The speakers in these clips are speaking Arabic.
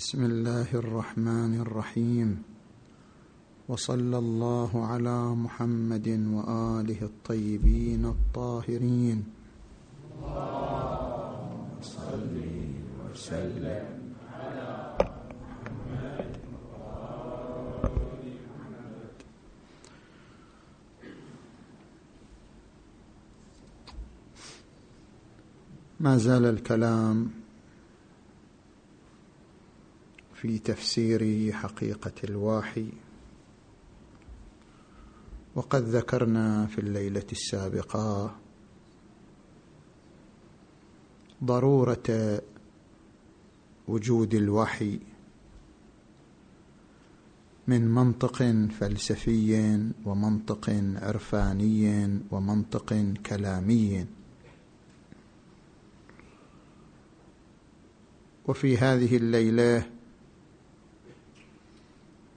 بسم الله الرحمن الرحيم. وصلى الله على محمد وآله الطيبين الطاهرين. اللهم صل وسلم على محمد ما زال الكلام في تفسير حقيقة الواحي. وقد ذكرنا في الليلة السابقة ضرورة وجود الوحي من منطق فلسفي ومنطق عرفاني ومنطق كلامي. وفي هذه الليلة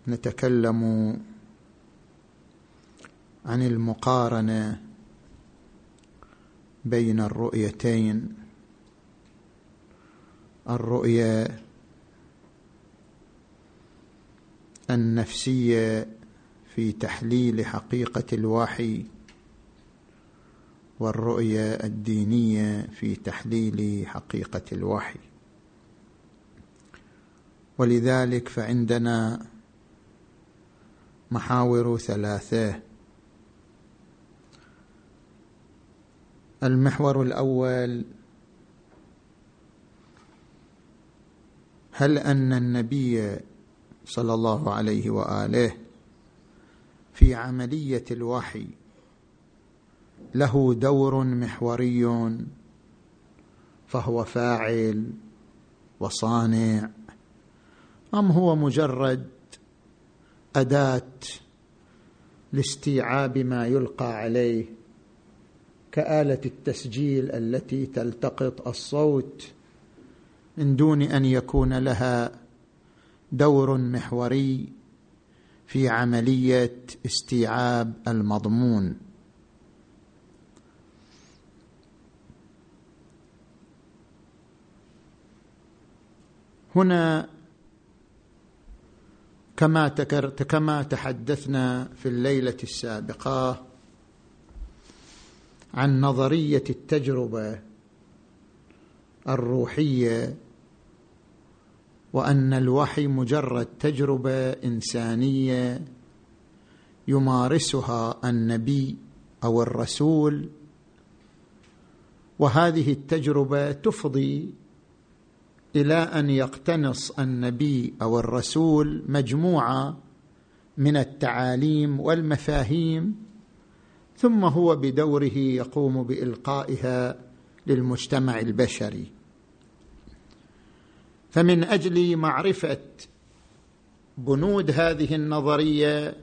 نتكلم عن المقارنة بين الرؤيتين. الرؤية النفسية في تحليل حقيقة الوحي والرؤية الدينية في تحليل حقيقة الوحي. ولذلك فعندنا محاور ثلاثة. المحور الأول هل أن النبي صلى الله عليه وآله في عملية الوحي له دور محوري فهو فاعل وصانع أم هو مجرد أداة لاستيعاب ما يلقى عليه كآلة التسجيل التي تلتقط الصوت من دون أن يكون لها دور محوري في عملية استيعاب المضمون. هنا كما كما تحدثنا في الليلة السابقة عن نظرية التجربة الروحية وأن الوحي مجرد تجربة إنسانية يمارسها النبي أو الرسول وهذه التجربة تفضي إلى أن يقتنص النبي أو الرسول مجموعة من التعاليم والمفاهيم ثم هو بدوره يقوم بإلقائها للمجتمع البشري. فمن أجل معرفة بنود هذه النظرية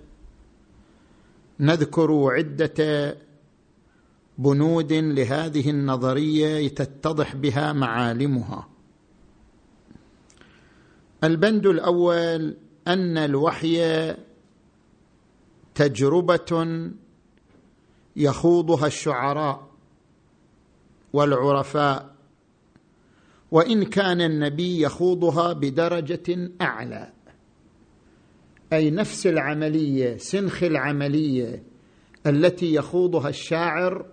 نذكر عدة بنود لهذه النظرية تتضح بها معالمها. البند الأول أن الوحي تجربة يخوضها الشعراء والعرفاء وإن كان النبي يخوضها بدرجة أعلى. أي نفس العملية سنخ العملية التي يخوضها الشاعر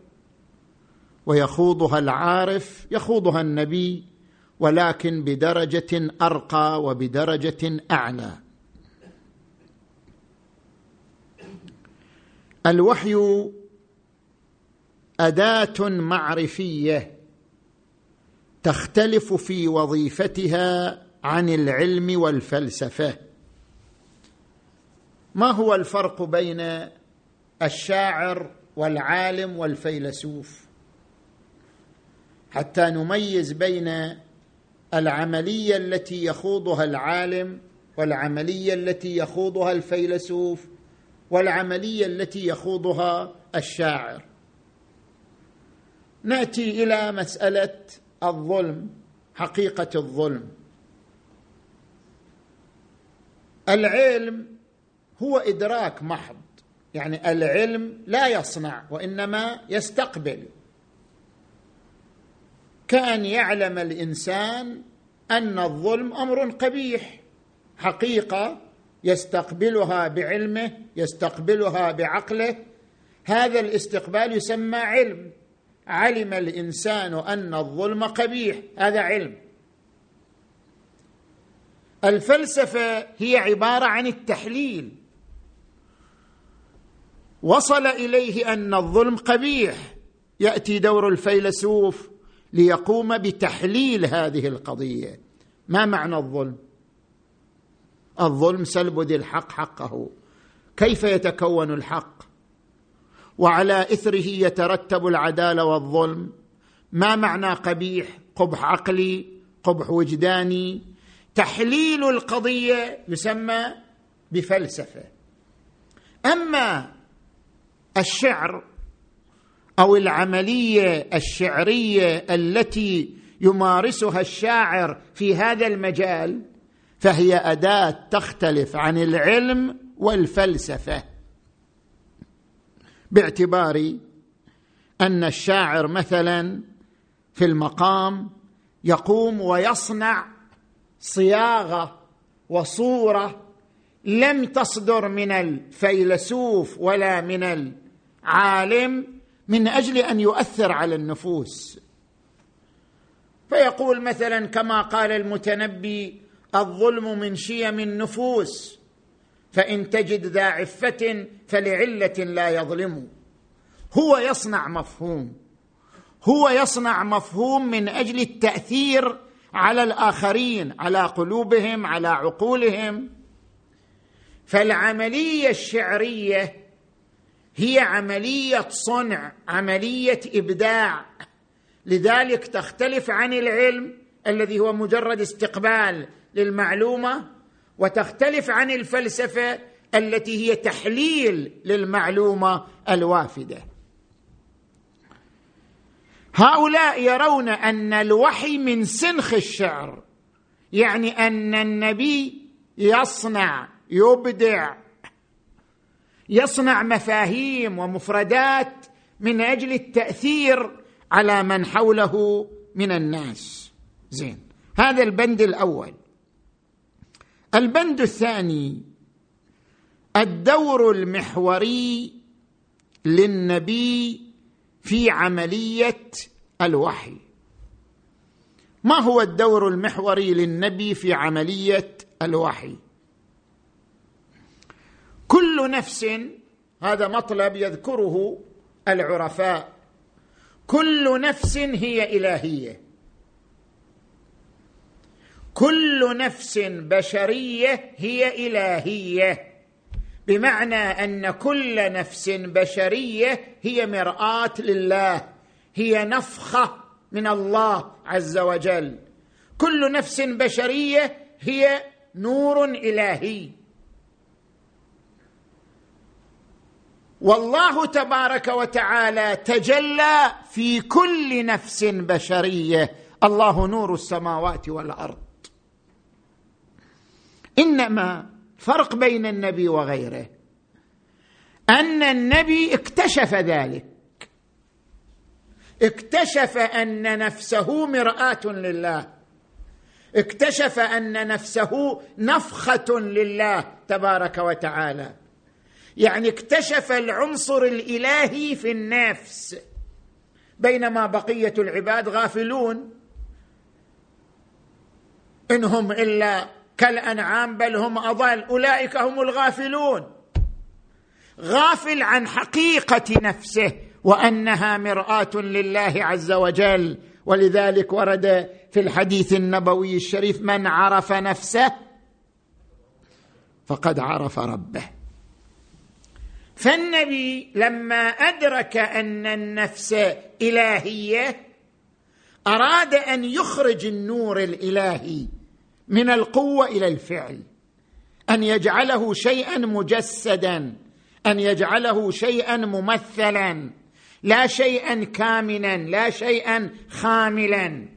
ويخوضها العارف يخوضها النبي ولكن بدرجة أرقى وبدرجة أعلى. الوحي أداة معرفية تختلف في وظيفتها عن العلم والفلسفة. ما هو الفرق بين الشاعر والعالم والفيلسوف؟ حتى نميز بين العملية التي يخوضها العالم والعملية التي يخوضها الفيلسوف والعملية التي يخوضها الشاعر. نأتي إلى مسألة الظلم حقيقة الظلم. العلم هو إدراك محض يعني العلم لا يصنع وإنما يستقبل. كان يعلم الإنسان أن الظلم أمر قبيح حقيقة يستقبلها بعلمه يستقبلها بعقله. هذا الاستقبال يسمى علم. علم الإنسان أن الظلم قبيح هذا علم. الفلسفة هي عبارة عن التحليل. وصل إليه أن الظلم قبيح. يأتي دور الفيلسوف ليقوم بتحليل هذه القضية. ما معنى الظلم؟ الظلم سلب ذي الحق حقه. كيف يتكون الحق؟ وعلى إثره يترتب العدالة والظلم. ما معنى قبيح؟ قبح عقلي قبح وجداني. تحليل القضية يسمى بفلسفة. أما الشعر أو العملية الشعرية التي يمارسها الشاعر في هذا المجال فهي أداة تختلف عن العلم والفلسفة. باعتبار أن الشاعر مثلا في المقام يقوم ويصنع صياغة وصورة لم تصدر من الفيلسوف ولا من العالم من أجل أن يؤثر على النفوس. فيقول مثلا كما قال المتنبي الظلم من شيم النفوس فإن تجد ذا عفة فلعلة لا يظلم. هو يصنع مفهوم. هو يصنع مفهوم من أجل التأثير على الآخرين على قلوبهم على عقولهم. فالعملية الشعرية هي عملية صنع عملية إبداع. لذلك تختلف عن العلم الذي هو مجرد استقبال للمعلومة وتختلف عن الفلسفة التي هي تحليل للمعلومة الوافدة. هؤلاء يرون أن الوحي من سنخ الشعر يعني أن النبي يصنع يبدع يصنع مفاهيم ومفردات من أجل التأثير على من حوله من الناس. زين. هذا البند الأول. البند الثاني الدور المحوري للنبي في عملية الوحي. ما هو الدور المحوري للنبي في عملية الوحي؟ كل نفس هذا مطلب يذكره العرفاء. كل نفس هي إلهية. كل نفس بشرية هي إلهية. بمعنى أن كل نفس بشرية هي مرآة لله هي نفخة من الله عز وجل. كل نفس بشرية هي نور إلهي. والله تبارك وتعالى تجلى في كل نفس بشرية. الله نور السماوات والأرض. إنما فرق بين النبي وغيره. أن النبي اكتشف ذلك. اكتشف أن نفسه مرآة لله. اكتشف أن نفسه نفخة لله تبارك وتعالى. يعني اكتشف العنصر الإلهي في النفس. بينما بقية العباد غافلون. إنهم إلا كالأنعام بل هم أضل. أولئك هم الغافلون. غافل عن حقيقة نفسه وأنها مرآة لله عز وجل. ولذلك ورد في الحديث النبوي الشريف من عرف نفسه فقد عرف ربه. فالنبي لما أدرك أن النفس إلهية أراد أن يخرج النور الإلهي من القوة إلى الفعل. أن يجعله شيئا مجسدا أن يجعله شيئا ممثلا لا شيئا كامنا لا شيئا خاملا.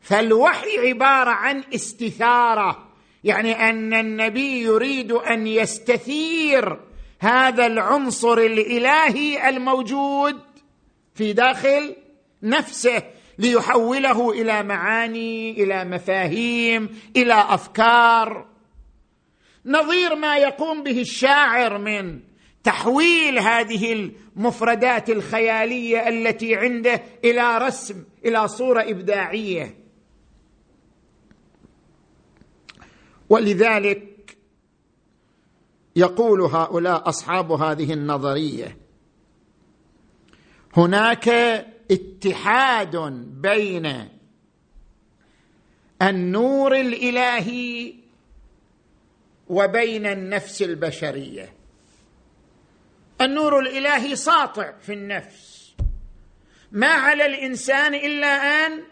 فالوحي عبارة عن استثارة يعني أن النبي يريد أن يستثير هذا العنصر الإلهي الموجود في داخل نفسه ليحوله إلى معاني إلى مفاهيم إلى أفكار. نظير ما يقوم به الشاعر من تحويل هذه المفردات الخيالية التي عنده إلى رسم إلى صورة إبداعية. ولذلك يقول هؤلاء أصحاب هذه النظرية. هناك اتحاد بين النور الإلهي وبين النفس البشرية. النور الإلهي ساطع في النفس. ما على الإنسان إلا أن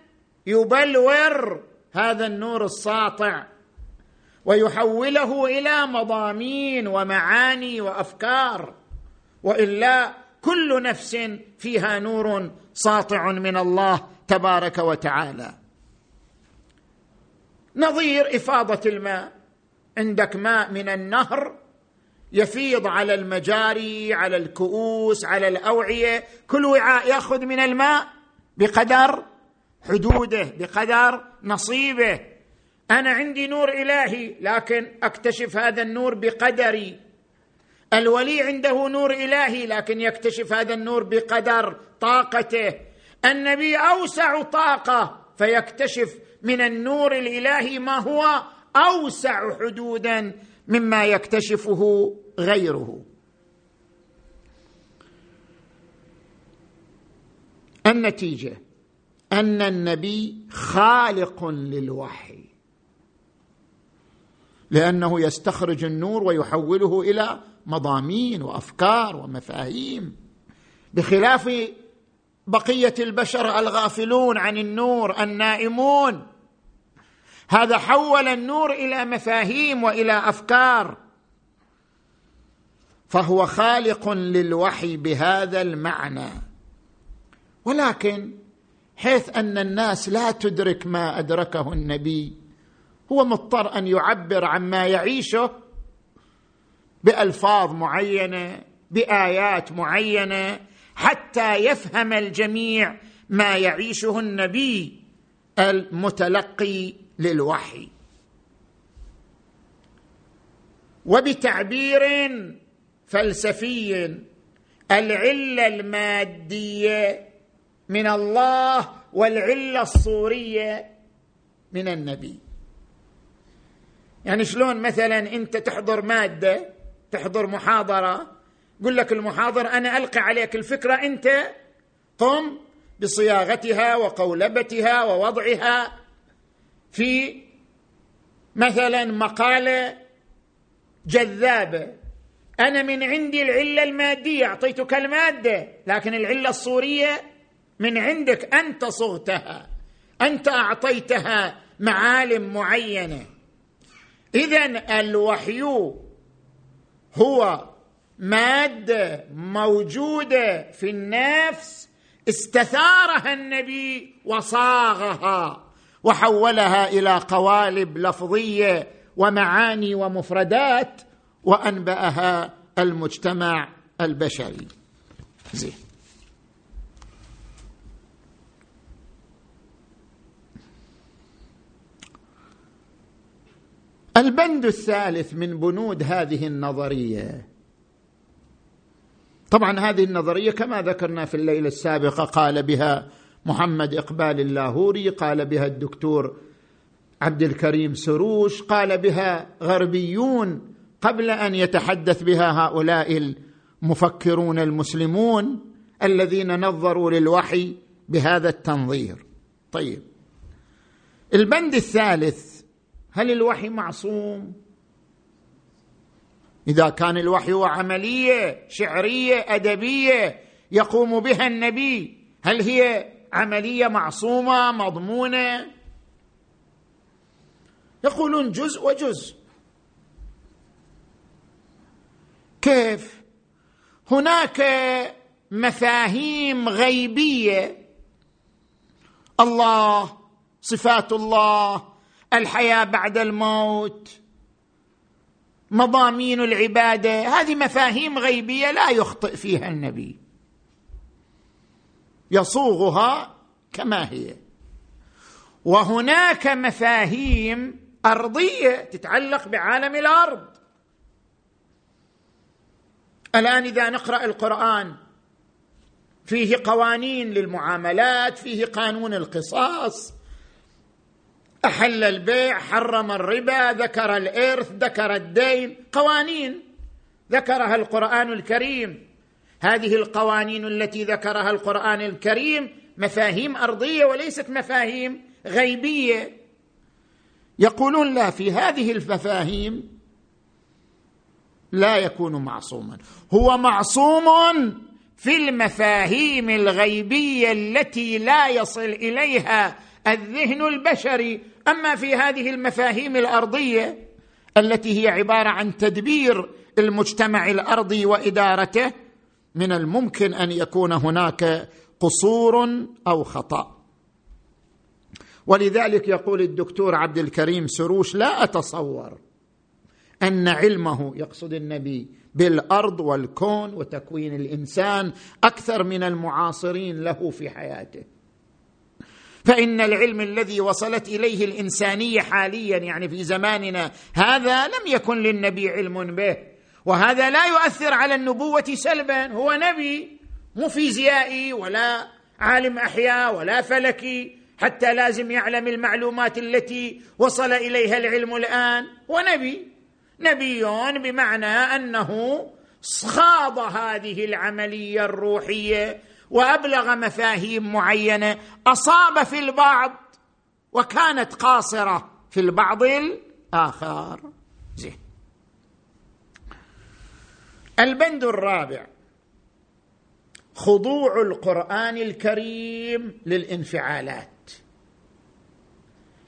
يبلور هذا النور الساطع ويحوله إلى مضامين ومعاني وأفكار. وإلا كل نفس فيها نور ساطع من الله تبارك وتعالى. نظير إفاضة الماء. عندك ماء من النهر يفيض على المجاري على الكؤوس على الأوعية. كل وعاء يأخذ من الماء بقدر حدوده بقدر نصيبه. أنا عندي نور إلهي لكن أكتشف هذا النور بقدري. الولي عنده نور إلهي لكن يكتشف هذا النور بقدر طاقته. النبي أوسع طاقة فيكتشف من النور الإلهي ما هو أوسع حدودا مما يكتشفه غيره. النتيجة أن النبي خالق للوحي. لأنه يستخرج النور ويحوله إلى مضامين وأفكار ومفاهيم. بخلاف بقية البشر الغافلون عن النور النائمون. هذا حول النور إلى مفاهيم وإلى أفكار. فهو خالق للوحي بهذا المعنى. ولكن حيث أن الناس لا تدرك ما أدركه النبي هو مضطر أن يعبر عما يعيشه بألفاظ معينة بآيات معينة حتى يفهم الجميع ما يعيشه النبي المتلقي للوحي. وبتعبير فلسفي العلة المادية من الله والعلة الصورية من النبي. يعني شلون مثلا أنت تحضر مادة تحضر محاضرة يقول لك المحاضر أنا ألقي عليك الفكرة أنت قم بصياغتها وقولبتها ووضعها في مثلا مقالة جذابة. أنا من عندي العلة المادية أعطيتك المادة لكن العلة الصورية من عندك أنت صغتها أنت أعطيتها معالم معينة. اذا الوحي هو مادة موجودة في النفس استثارها النبي وصاغها وحولها إلى قوالب لفظية ومعاني ومفردات وأنبأها المجتمع البشري. زين. البند الثالث من بنود هذه النظرية. طبعا هذه النظرية كما ذكرنا في الليلة السابقة قال بها محمد إقبال اللاهوري قال بها الدكتور عبد الكريم سروش قال بها غربيون قبل أن يتحدث بها هؤلاء المفكرون المسلمون الذين نظروا للوحي بهذا التنظير. طيب. البند الثالث هل الوحي معصوم؟ إذا كان الوحي هو عملية شعرية أدبية يقوم بها النبي هل هي عملية معصومة مضمونة؟ يقولون جزء وجزء. كيف؟ هناك مفاهيم غيبية. الله صفات الله الحياة بعد الموت مضامين العبادة هذه مفاهيم غيبية لا يخطئ فيها النبي. يصوغها كما هي. وهناك مفاهيم أرضية تتعلق بعالم الأرض. الآن إذا نقرأ القرآن فيه قوانين للمعاملات فيه قانون القصاص احل البيع حرم الربا ذكر الإرث ذكر الدين. قوانين. ذكرها القرآن الكريم. هذه القوانين التي ذكرها القرآن الكريم مفاهيم أرضية وليست مفاهيم غيبية. يقولون لا في هذه المفاهيم لا يكون معصوما. هو معصوم في المفاهيم الغيبية التي لا يصل إليها الذهن البشري. أما في هذه المفاهيم الأرضية التي هي عبارة عن تدبير المجتمع الأرضي وإدارته من الممكن أن يكون هناك قصور أو خطأ. ولذلك يقول الدكتور عبد الكريم سروش لا أتصور أن علمه يقصد النبي بالأرض والكون وتكوين الإنسان أكثر من المعاصرين له في حياته. فإن العلم الذي وصلت إليه الإنسانية حاليا يعني في زماننا هذا لم يكن للنبي علم به. وهذا لا يؤثر على النبوة سلبا. هو نبي مو فيزيائي ولا عالم أحياء ولا فلكي حتى لازم يعلم المعلومات التي وصل إليها العلم الآن. ونبي نبي. بمعنى أنه خاض هذه العملية الروحية وأبلغ مفاهيم معينة أصاب في البعض وكانت قاصرة في البعض الآخر. زين. البند الرابع. خضوع القرآن الكريم للانفعالات.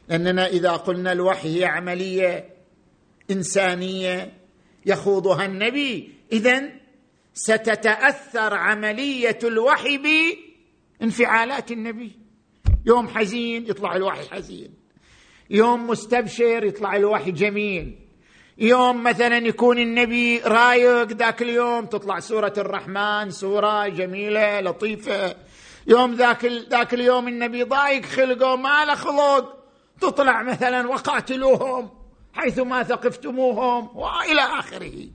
لأننا إذا قلنا الوحي هي عملية إنسانية يخوضها النبي اذا ستتأثر عملية الوحي بانفعالات النبي. يوم حزين يطلع الوحي حزين. يوم مستبشر يطلع الوحي جميل. يوم مثلا يكون النبي رايق ذاك اليوم تطلع سورة الرحمن سورة جميلة لطيفة. يوم ذاك ذاك اليوم النبي ضايق خلقه ما له خلق. تطلع مثلا وقاتلوهم حيث ما ثقفتموهم وإلى آخره.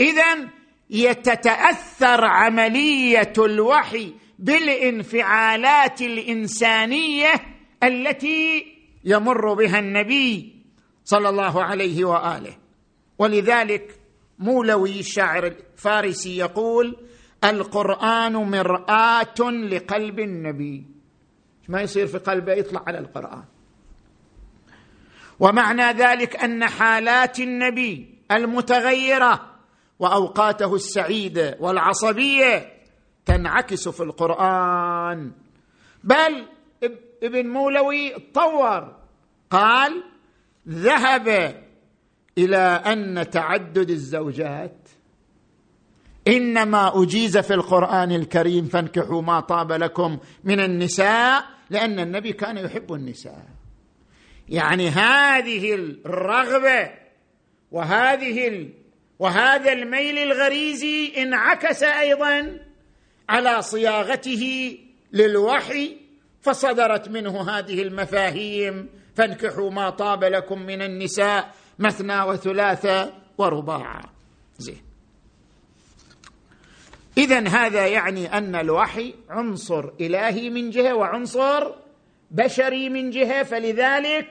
اذا يتتأثر عملية الوحي بالانفعالات الإنسانية التي يمر بها النبي صلى الله عليه وآله. ولذلك مولوي الشاعر الفارسي يقول القرآن مرآة لقلب النبي. ما يصير في قلبه يطلع على القرآن. ومعنى ذلك أن حالات النبي المتغيرة وأوقاته السعيدة والعصبية تنعكس في القرآن. بل ابن مولوي طور قال ذهب إلى أن تعدد الزوجات. إنما أجيز في القرآن الكريم فانكحوا ما طاب لكم من النساء لأن النبي كان يحب النساء. يعني هذه الرغبة وهذه. وهذا الميل الغريزي انعكس أيضا على صياغته للوحي فصدرت منه هذه المفاهيم فانكحوا ما طاب لكم من النساء مثنى وثلاثة ورباع. زين. إذا هذا يعني أن الوحي عنصر إلهي من جهة وعنصر بشري من جهة فلذلك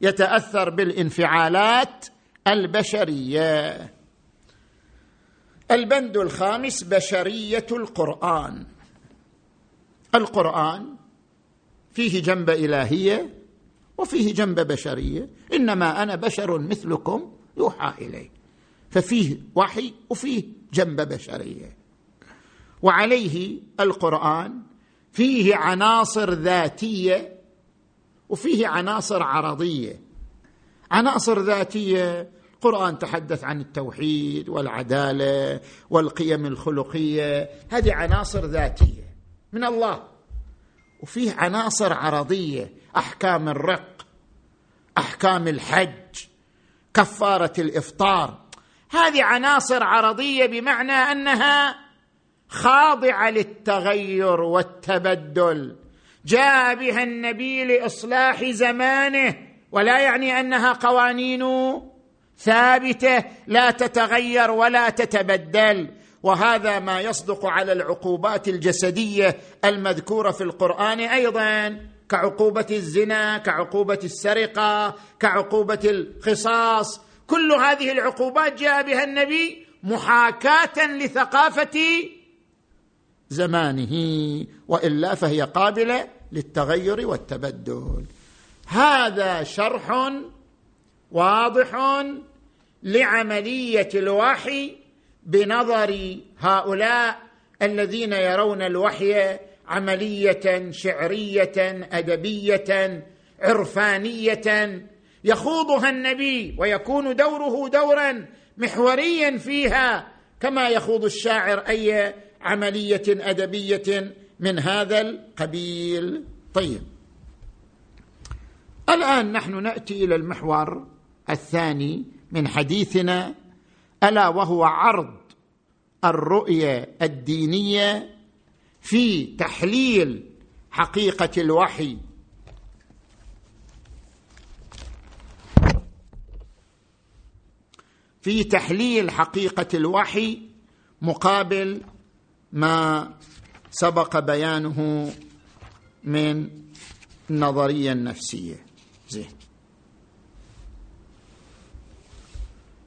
يتأثر بالانفعالات البشرية. البند الخامس بشرية القرآن. القرآن فيه جنب إلهية وفيه جنب بشرية. إنما أنا بشر مثلكم يوحى إلي. ففيه وحي وفيه جنب بشرية. وعليه القرآن فيه عناصر ذاتية وفيه عناصر عرضية. عناصر ذاتية القرآن تحدث عن التوحيد والعدالة والقيم الخلقية. هذه عناصر ذاتية من الله. وفيه عناصر عرضية أحكام الرق أحكام الحج كفارة الإفطار. هذه عناصر عرضية بمعنى أنها خاضعة للتغير والتبدل. جاء بها النبي لإصلاح زمانه ولا يعني أنها قوانين ثابته لا تتغير ولا تتبدل. وهذا ما يصدق على العقوبات الجسدية المذكورة في القرآن أيضا. كعقوبة الزنا كعقوبة السرقة كعقوبة القصاص كل هذه العقوبات جاء بها النبي محاكاة لثقافة زمانه وإلا فهي قابلة للتغير والتبدل. هذا شرح واضح لعملية الوحي بنظر هؤلاء الذين يرون الوحي عملية شعرية أدبية عرفانية. يخوضها النبي ويكون دوره دورا محوريا فيها كما يخوض الشاعر أي عملية أدبية من هذا القبيل. طيب. الآن نحن نأتي إلى المحور الثاني من حديثنا ألا وهو عرض الرؤية الدينية في تحليل حقيقة الوحي. في تحليل حقيقة الوحي مقابل ما سبق بيانه من النظريه النفسيه زين.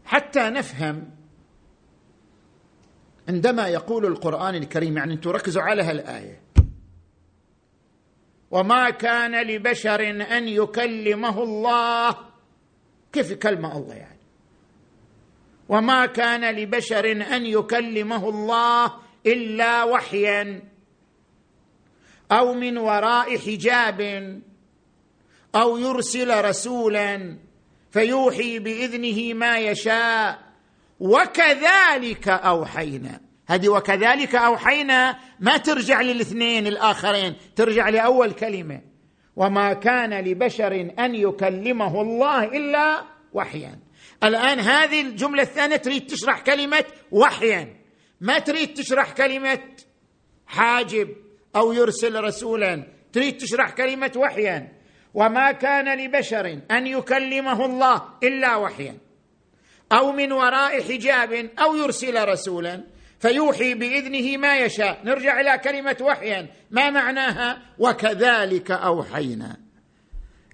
حتى نفهم عندما يقول القرآن الكريم يعني أنتم ركزوا على هالآية. وما كان لبشر أن يكلمه الله. كيف كلمة الله يعني؟ وما كان لبشر أن يكلمه الله إلا وحيا أو من وراء حجاب أو يرسل رسولا. فيوحي بإذنه ما يشاء. وكذلك أوحينا. هذه وكذلك أوحينا ما ترجع للاثنين الآخرين ترجع لأول كلمة. وما كان لبشر أن يكلمه الله إلا وحيا. الآن هذه الجملة الثانية تريد تشرح كلمة وحيا. ما تريد تشرح كلمة حاجب أو يرسل رسولا تريد تشرح كلمة وحيا. وما كان لبشر أن يكلمه الله إلا وحيا. أو من وراء حجاب أو يرسل رسولا فيوحي بإذنه ما يشاء. نرجع إلى كلمة وحيا. ما معناها؟ وكذلك أوحينا.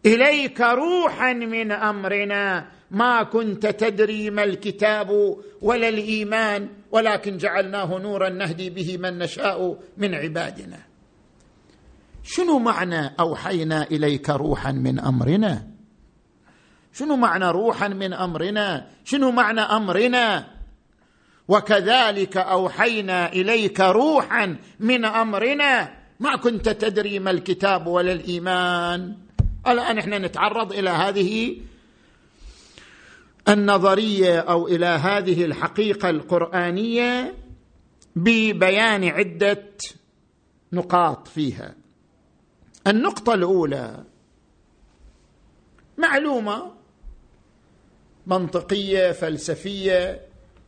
إليك روحا من أمرنا. ما كنت تدري ما الكتاب ولا الإيمان ولكن جعلناه نورا نهدي به من نشاء من عبادنا. شنو معنى أوحينا إليك روحا من أمرنا؟ شنو معنى روحا من أمرنا؟ شنو معنى أمرنا؟ وكذلك أوحينا إليك روحا من أمرنا. ما كنت تدري ما الكتاب ولا الإيمان. الآن إحنا نتعرض إلى هذه النظرية أو إلى هذه الحقيقة القرآنية ببيان عدة نقاط فيها. النقطة الأولى معلومة منطقية فلسفية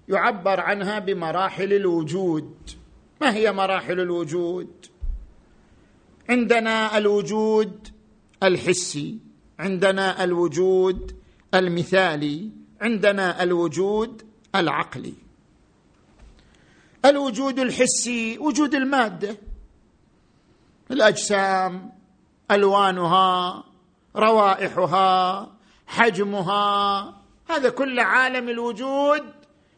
يعبر عنها بمراحل الوجود. ما هي مراحل الوجود؟ عندنا الوجود الحسي عندنا الوجود المثالي عندنا الوجود العقلي. الوجود الحسي وجود المادة الأجسام ألوانها روائحها حجمها هذا كل عالم الوجود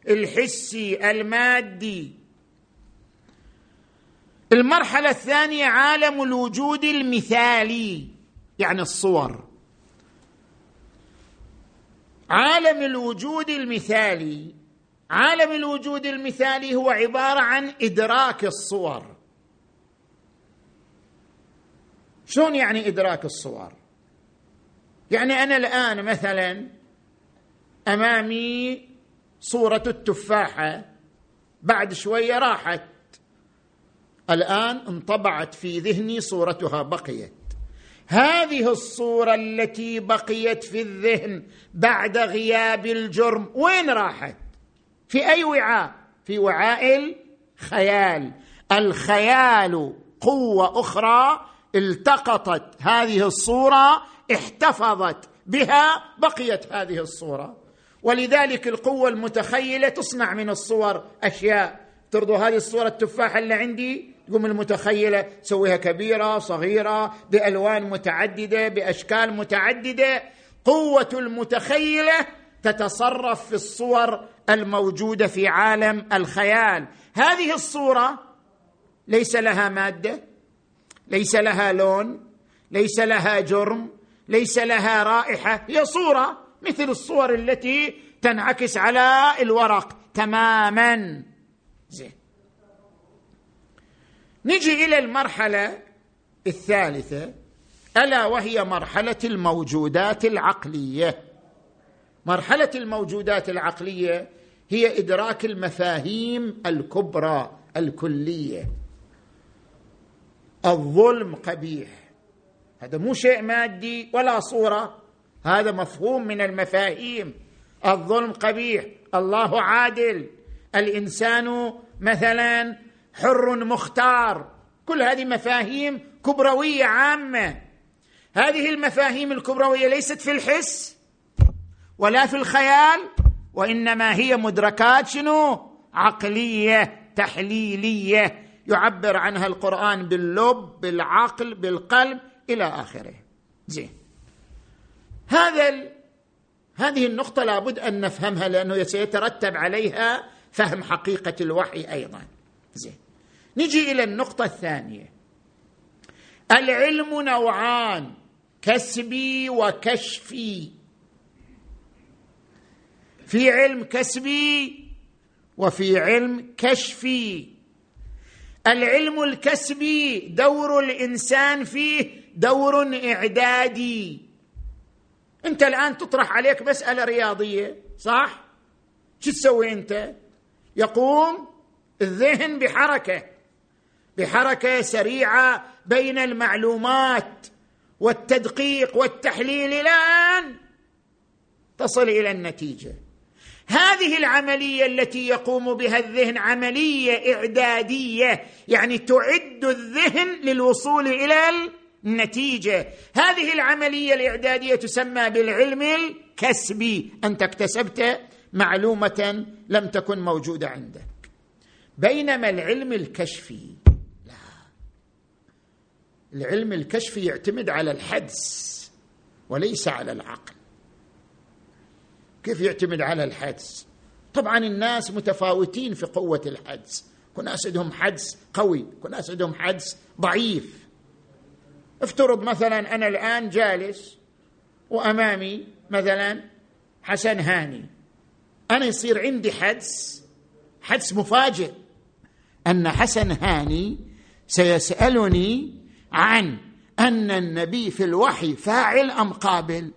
الحسي المادي. المرحلة الثانية عالم الوجود المثالي يعني الصور. عالم الوجود المثالي عالم الوجود المثالي هو عبارة عن إدراك الصور. شلون يعني إدراك الصور؟ يعني أنا الآن مثلا أمامي صورة التفاحة بعد شوية راحت. الآن انطبعت في ذهني صورتها بقيت. هذه الصورة التي بقيت في الذهن بعد غياب الجرم وين راحت؟ في أي وعاء؟ في وعاء الخيال. الخيال قوة أخرى التقطت هذه الصورة احتفظت بها بقيت هذه الصورة. ولذلك القوة المتخيلة تصنع من الصور أشياء. ترضوا هذه الصورة التفاحه اللي عندي؟ تقوم المتخيلة تسويها كبيرة صغيرة بألوان متعددة بأشكال متعددة. قوة المتخيلة تتصرف في الصور الموجودة في عالم الخيال. هذه الصورة ليس لها مادة ليس لها لون ليس لها جرم ليس لها رائحة. هي صورة مثل الصور التي تنعكس على الورق تماما. زين. نجي إلى المرحلة الثالثة. ألا وهي مرحلة الموجودات العقلية. مرحلة الموجودات العقلية هي إدراك المفاهيم الكبرى الكلية. الظلم قبيح. هذا مو شيء مادي ولا صورة. هذا مفهوم من المفاهيم. الظلم قبيح. الله عادل. الإنسان مثلا حر مختار. كل هذه مفاهيم كبروية عامة. هذه المفاهيم الكبروية ليست في الحس ولا في الخيال وإنما هي مدركات شنو؟ عقلية تحليلية. يعبر عنها القرآن باللب بالعقل بالقلب إلى آخره. زين. هذا ال... هذه النقطة لابد أن نفهمها لأنه سيترتب عليها فهم حقيقة الوحي أيضا. زين. نجي إلى النقطة الثانية. العلم نوعان كسبي وكشفي. في علم كسبي وفي علم كشفي. العلم الكسبي دور الإنسان فيه دور إعدادي. أنت الآن تطرح عليك مسألة رياضية صح؟ شو تسوي أنت؟ يقوم الذهن بحركة بحركة سريعة بين المعلومات والتدقيق والتحليل. إلى ان تصل إلى النتيجة. هذه العملية التي يقوم بها الذهن عملية إعدادية يعني تعد الذهن للوصول إلى النتيجة. هذه العملية الإعدادية تسمى بالعلم الكسبي. أنت اكتسبت معلومة لم تكن موجودة عندك. بينما العلم الكشفي لا. العلم الكشفي يعتمد على الحدس وليس على العقل. كيف يعتمد على الحدس؟ طبعا الناس متفاوتين في قوة الحدس. كناس عندهم حدس قوي كناس عندهم حدس ضعيف. افترض مثلا أنا الآن جالس وأمامي مثلا حسن هاني. أنا يصير عندي حدس حدس مفاجئ. أن حسن هاني سيسألني عن أن النبي في الوحي فاعل أم قابل؟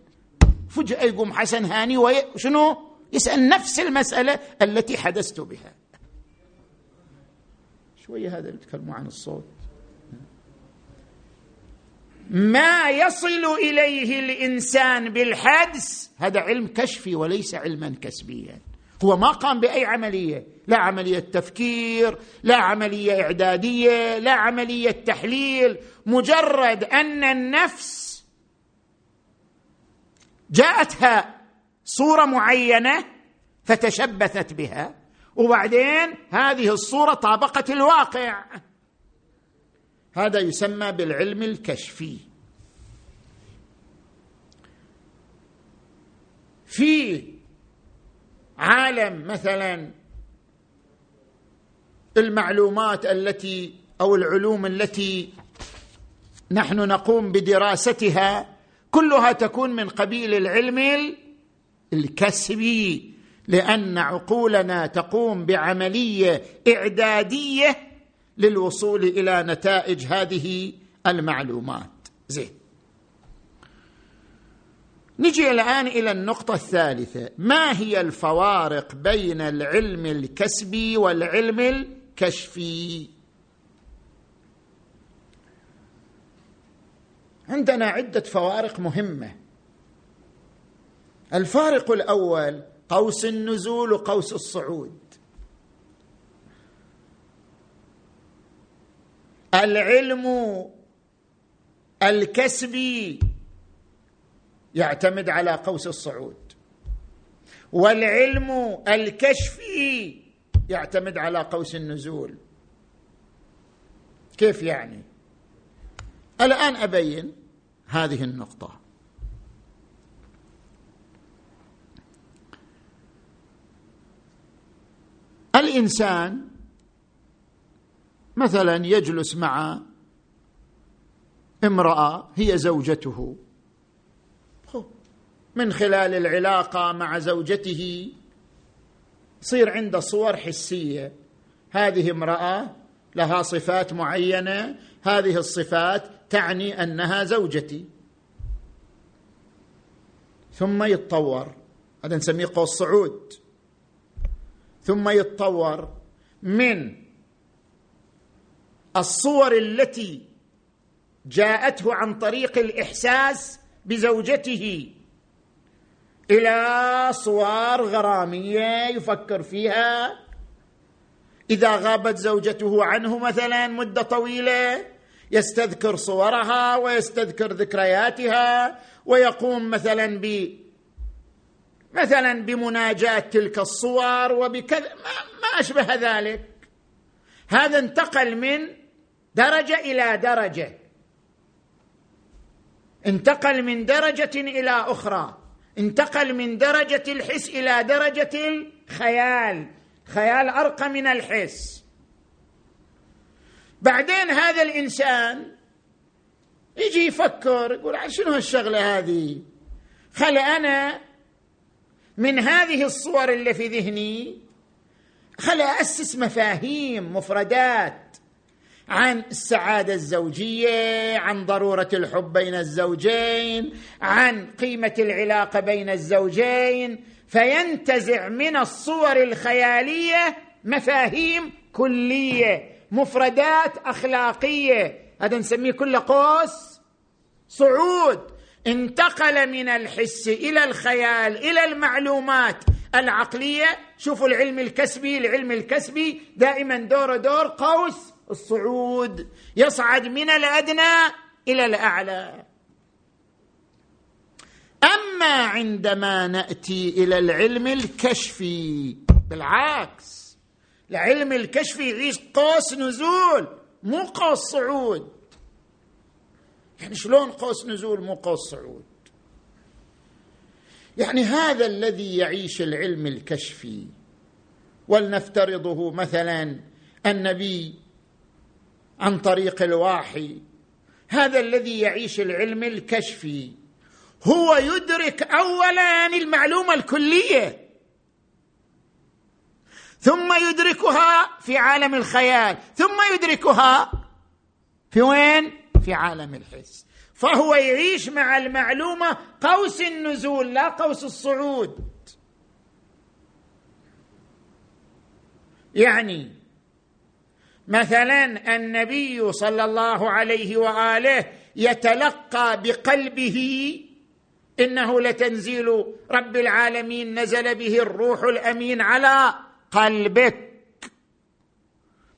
فجأة يقوم حسن هاني وشنو يسأل نفس المسألة التي حدثت بها. شوية هذا يتكلموا عن الصوت. ما يصل إليه الإنسان بالحدس هذا علم كشفي وليس علما كسبيا. هو ما قام بأي عملية. لا عملية تفكير لا عملية إعدادية لا عملية تحليل. مجرد أن النفس جاءتها صورة معينة فتشبثت بها. وبعدين هذه الصورة طابقت الواقع. هذا يسمى بالعلم الكشفي. في عالم مثلا المعلومات التي أو العلوم التي نحن نقوم بدراستها كلها تكون من قبيل العلم الكسبي لأن عقولنا تقوم بعملية إعدادية للوصول إلى نتائج هذه المعلومات. زين. نجي الآن إلى النقطة الثالثة. ما هي الفوارق بين العلم الكسبي والعلم الكشفي؟ عندنا عدة فوارق مهمة. الفارق الأول قوس النزول وقوس الصعود. العلم الكسبي يعتمد على قوس الصعود. والعلم الكشفي يعتمد على قوس النزول. كيف يعني؟ الآن أبين هذه النقطة. الإنسان مثلا يجلس مع امرأة هي زوجته. من خلال العلاقة مع زوجته يصير عنده صور حسية. هذه امرأة لها صفات معينة هذه الصفات تعني أنها زوجتي. ثم يتطور. هذا نسميه قوس صعود. ثم يتطور من الصور التي جاءته عن طريق الإحساس بزوجته إلى صور غرامية يفكر فيها. إذا غابت زوجته عنه مثلا مدة طويلة يستذكر صورها ويستذكر ذكرياتها ويقوم مثلا ب مثلا بمناجاة تلك الصور وبكذا. ما أشبه ذلك. هذا انتقل من درجة إلى درجة. انتقل من درجة إلى أخرى. انتقل من درجة الحس إلى درجة الخيال. خيال أرقى من الحس. بعدين هذا الإنسان يجي يفكر يقول شنو هالشغلة هذه؟ خل أنا من هذه الصور اللي في ذهني خل اسس مفاهيم مفردات عن السعادة الزوجية عن ضرورة الحب بين الزوجين عن قيمة العلاقة بين الزوجين فينتزع من الصور الخيالية مفاهيم كلية. مفردات أخلاقية. هذا نسميه كله قوس. صعود. انتقل من الحس إلى الخيال إلى المعلومات العقلية. شوفوا العلم الكسبي العلم الكسبي دائما دور دور قوس. الصعود يصعد من الأدنى إلى الأعلى. أما عندما نأتي إلى العلم الكشفي بالعكس. العلم الكشفي يعيش قوس نزول مو قوس صعود. يعني شلون قوس نزول مو قوس صعود؟ يعني هذا الذي يعيش العلم الكشفي. ولنفترضه مثلا النبي عن طريق الواحي. هذا الذي يعيش العلم الكشفي هو يدرك اولا المعلومة الكلية. ثم يدركها في عالم الخيال. ثم يدركها في وين? في عالم الحس. فهو يعيش مع المعلومة قوس النزول لا قوس الصعود. يعني مثلا النبي صلى الله عليه وآله يتلقى بقلبه إنه لتنزيل رب العالمين نزل به الروح الأمين على قلبك.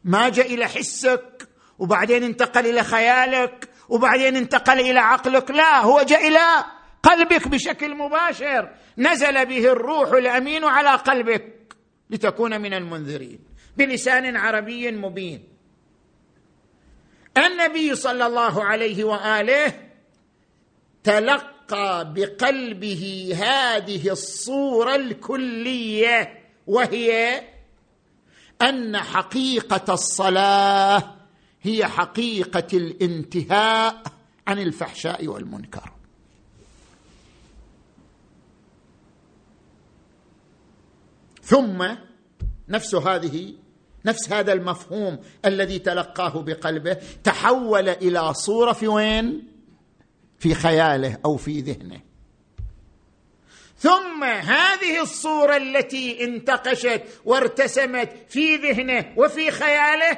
ما جاء إلى حسك وبعدين انتقل إلى خيالك وبعدين انتقل إلى عقلك. لا هو جاء إلى قلبك بشكل مباشر. نزل به الروح الأمين على قلبك لتكون من المنذرين. بلسان عربي مبين. النبي صلى الله عليه وآله تلقى بقلبه هذه الصورة الكلية. وهي أن حقيقة الصلاة هي حقيقة الانتهاء عن الفحشاء والمنكر. ثم نفس هذه نفس هذا المفهوم الذي تلقاه بقلبه تحول إلى صورة في وين؟ في خياله أو في ذهنه. ثم هذه الصورة التي انتقشت وارتسمت في ذهنه وفي خياله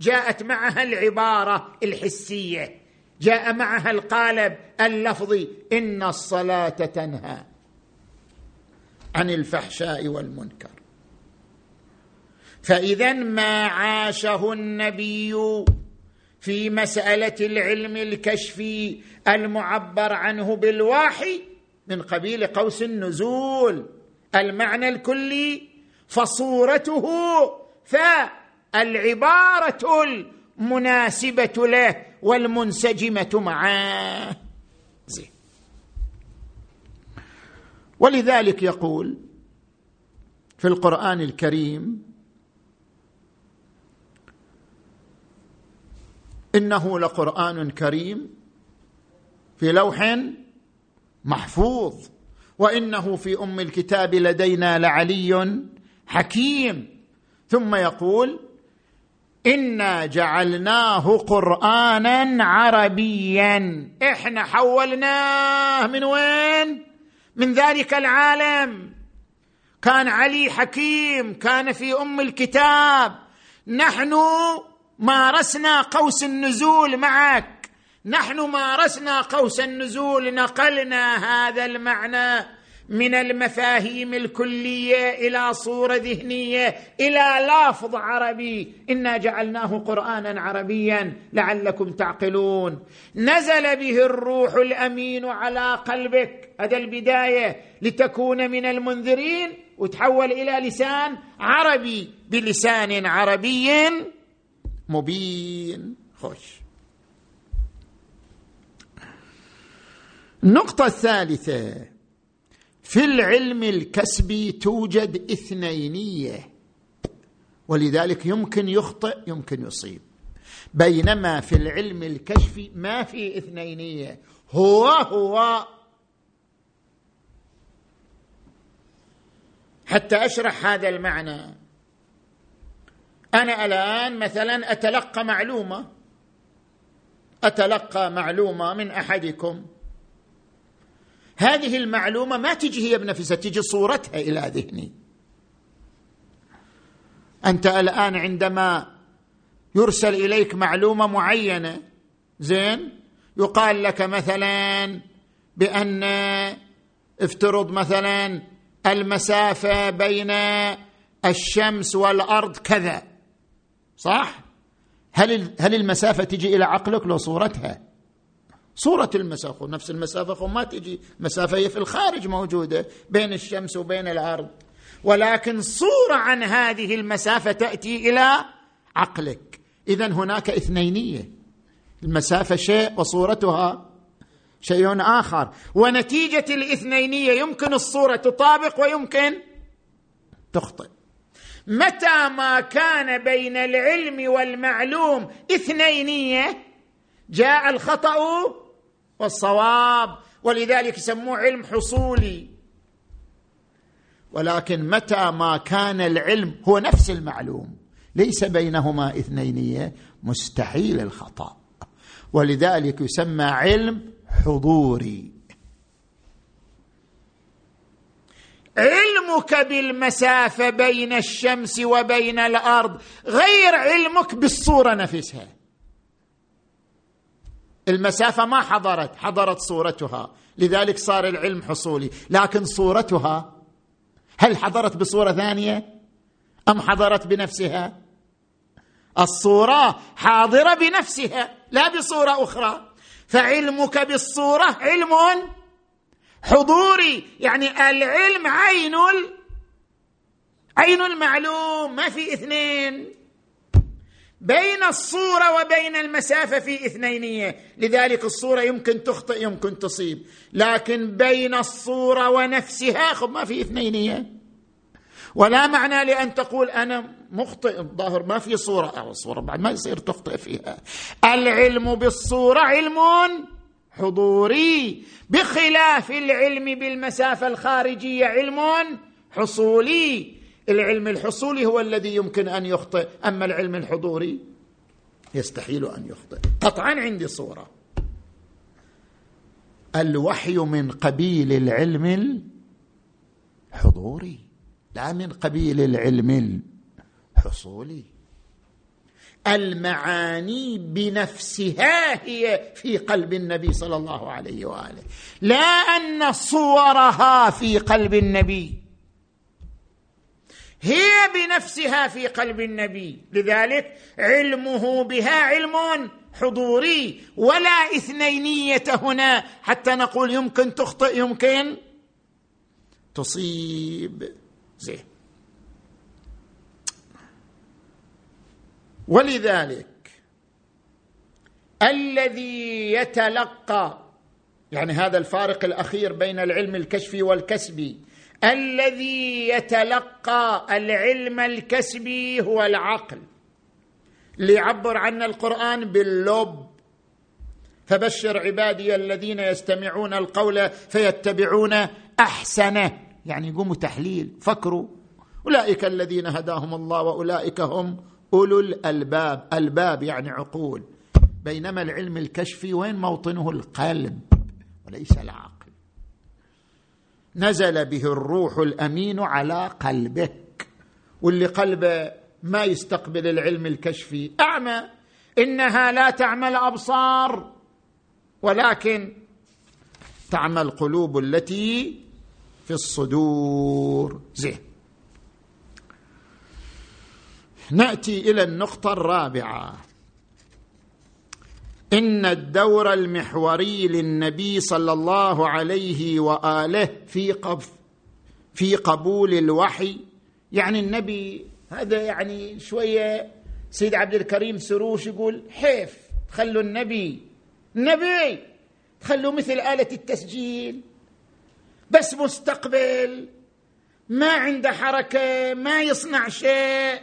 جاءت معها العبارة الحسية. جاء معها القالب اللفظي إن الصلاة تنهى عن الفحشاء والمنكر. فاذا ما عاشه النبي في مسألة العلم الكشفي المعبر عنه بالواحي من قبيل قوس النزول. المعنى الكلي فصورته فالعبارة المناسبة له والمنسجمة معه زين. ولذلك يقول في القرآن الكريم إنه لقرآن كريم في لوح محفوظ. وإنه في أم الكتاب لدينا لعلي حكيم. ثم يقول إنا جعلناه قرآنا عربيا. إحنا حولناه من وين؟ من ذلك العالم. كان علي حكيم كان في أم الكتاب. نحن مارسنا قوس النزول معك. نحن مارسنا قوس النزول نقلنا هذا المعنى من المفاهيم الكلية إلى صورة ذهنية إلى لفظ عربي. إنا جعلناه قرانا عربيا لعلكم تعقلون. نزل به الروح الأمين على قلبك. هذا البداية. لتكون من المنذرين وتحول إلى لسان عربي. بلسان عربي مبين. خوش. النقطة الثالثة. في العلم الكسبي توجد اثنينية. ولذلك يمكن يخطئ يمكن يصيب. بينما في العلم الكشفي ما في اثنينية. هو هو. حتى أشرح هذا المعنى. أنا الآن مثلا أتلقى معلومة. أتلقى معلومة من أحدكم. هذه المعلومة ما تجي هي بنفسها تجي صورتها إلى ذهني. أنت الآن عندما يرسل إليك معلومة معينة زين يقال لك مثلا بأن افترض مثلا المسافة بين الشمس والأرض كذا صح؟ هل هل المسافة تجي إلى عقلك لو صورتها؟ صورة المسافة. نفس المسافة ما تجي. مسافة هي في الخارج موجودة بين الشمس وبين الأرض. ولكن صورة عن هذه المسافة تأتي إلى عقلك. إذا هناك اثنينية. المسافة شيء وصورتها شيء آخر. ونتيجة الاثنينية يمكن الصورة تطابق ويمكن تخطئ. متى ما كان بين العلم والمعلوم اثنينية جاء الخطأ والصواب ولذلك يسموه علم حصولي. ولكن متى ما كان العلم هو نفس المعلوم ليس بينهما اثنينيه مستحيل الخطأ. ولذلك يسمى علم حضوري. علمك بالمسافة بين الشمس وبين الأرض غير علمك بالصورة نفسها. المسافة ما حضرت حضرت صورتها. لذلك صار العلم حصولي. لكن صورتها هل حضرت بصورة ثانية؟ أم حضرت بنفسها؟ الصورة حاضرة بنفسها لا بصورة أخرى. فعلمك بالصورة علم حضوري. يعني العلم عين عين المعلوم. ما في اثنين. بين الصورة وبين المسافة في اثنينية. لذلك الصورة يمكن تخطئ يمكن تصيب. لكن بين الصورة ونفسها خب ما في اثنينية. ولا معنى لأن تقول أنا مخطئ الظاهر ما في صورة. أو الصورة بعد ما يصير تخطئ فيها. العلم بالصورة علم حضوري. بخلاف العلم بالمسافة الخارجية علم حصولي. العلم الحصولي هو الذي يمكن أن يخطئ أما العلم الحضوري يستحيل أن يخطئ. قطعا عندي صورة. الوحي من قبيل العلم الحضوري لا من قبيل العلم الحصولي. المعاني بنفسها هي في قلب النبي صلى الله عليه وآله. لا أن صورها في قلب النبي. هي بنفسها في قلب النبي. لذلك علمه بها علم حضوري ولا إثنينية هنا حتى نقول يمكن تخطئ يمكن تصيب. زين. ولذلك الذي يتلقى يعني هذا الفارق الأخير بين العلم الكشفي والكسبي الذي يتلقى العلم الكسبي هو العقل. ليعبر عنا القرآن باللب. فبشر عبادي الذين يستمعون القول فيتبعون أحسنه. يعني يقوموا تحليل فكروا. أولئك الذين هداهم الله وأولئك هم أولو الألباب. الباب يعني عقول. بينما العلم الكشفي وين موطنه القلب؟ وليس العقل. نزل به الروح الأمين على قلبك. واللي قلبه ما يستقبل العلم الكشفي أعمى. إنها لا تعمى الابصار ولكن تعمى القلوب التي في الصدور. زين. نأتي إلى النقطة الرابعة. إن الدور المحوري للنبي صلى الله عليه وآله في قف في قبول الوحي. يعني النبي هذا يعني شوية سيد عبد الكريم سروش يقول حيف خلوا النبي نبي خلوا مثل آلة التسجيل. بس مستقبل ما عنده حركة ما يصنع شيء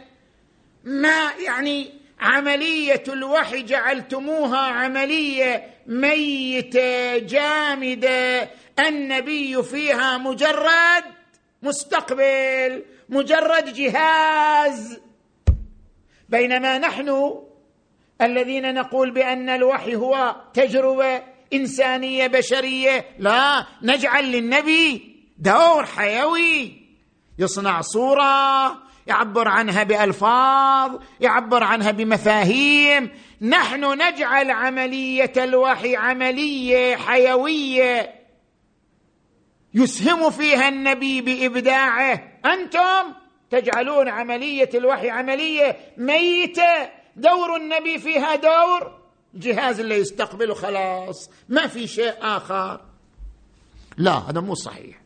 ما يعني عملية الوحي جعلتموها عملية ميتة جامدة. النبي فيها مجرد مستقبل مجرد جهاز. بينما نحن الذين نقول بأن الوحي هو تجربة إنسانية بشرية لا نجعل للنبي دور حيوي. يصنع صورة يعبر عنها بألفاظ يعبر عنها بمفاهيم. نحن نجعل عملية الوحي عملية حيوية. يسهم فيها النبي بإبداعه. أنتم تجعلون عملية الوحي عملية. ميتة. دور النبي فيها دور. الجهاز اللي يستقبله خلاص. ما في شيء آخر. لا هذا مو صحيح.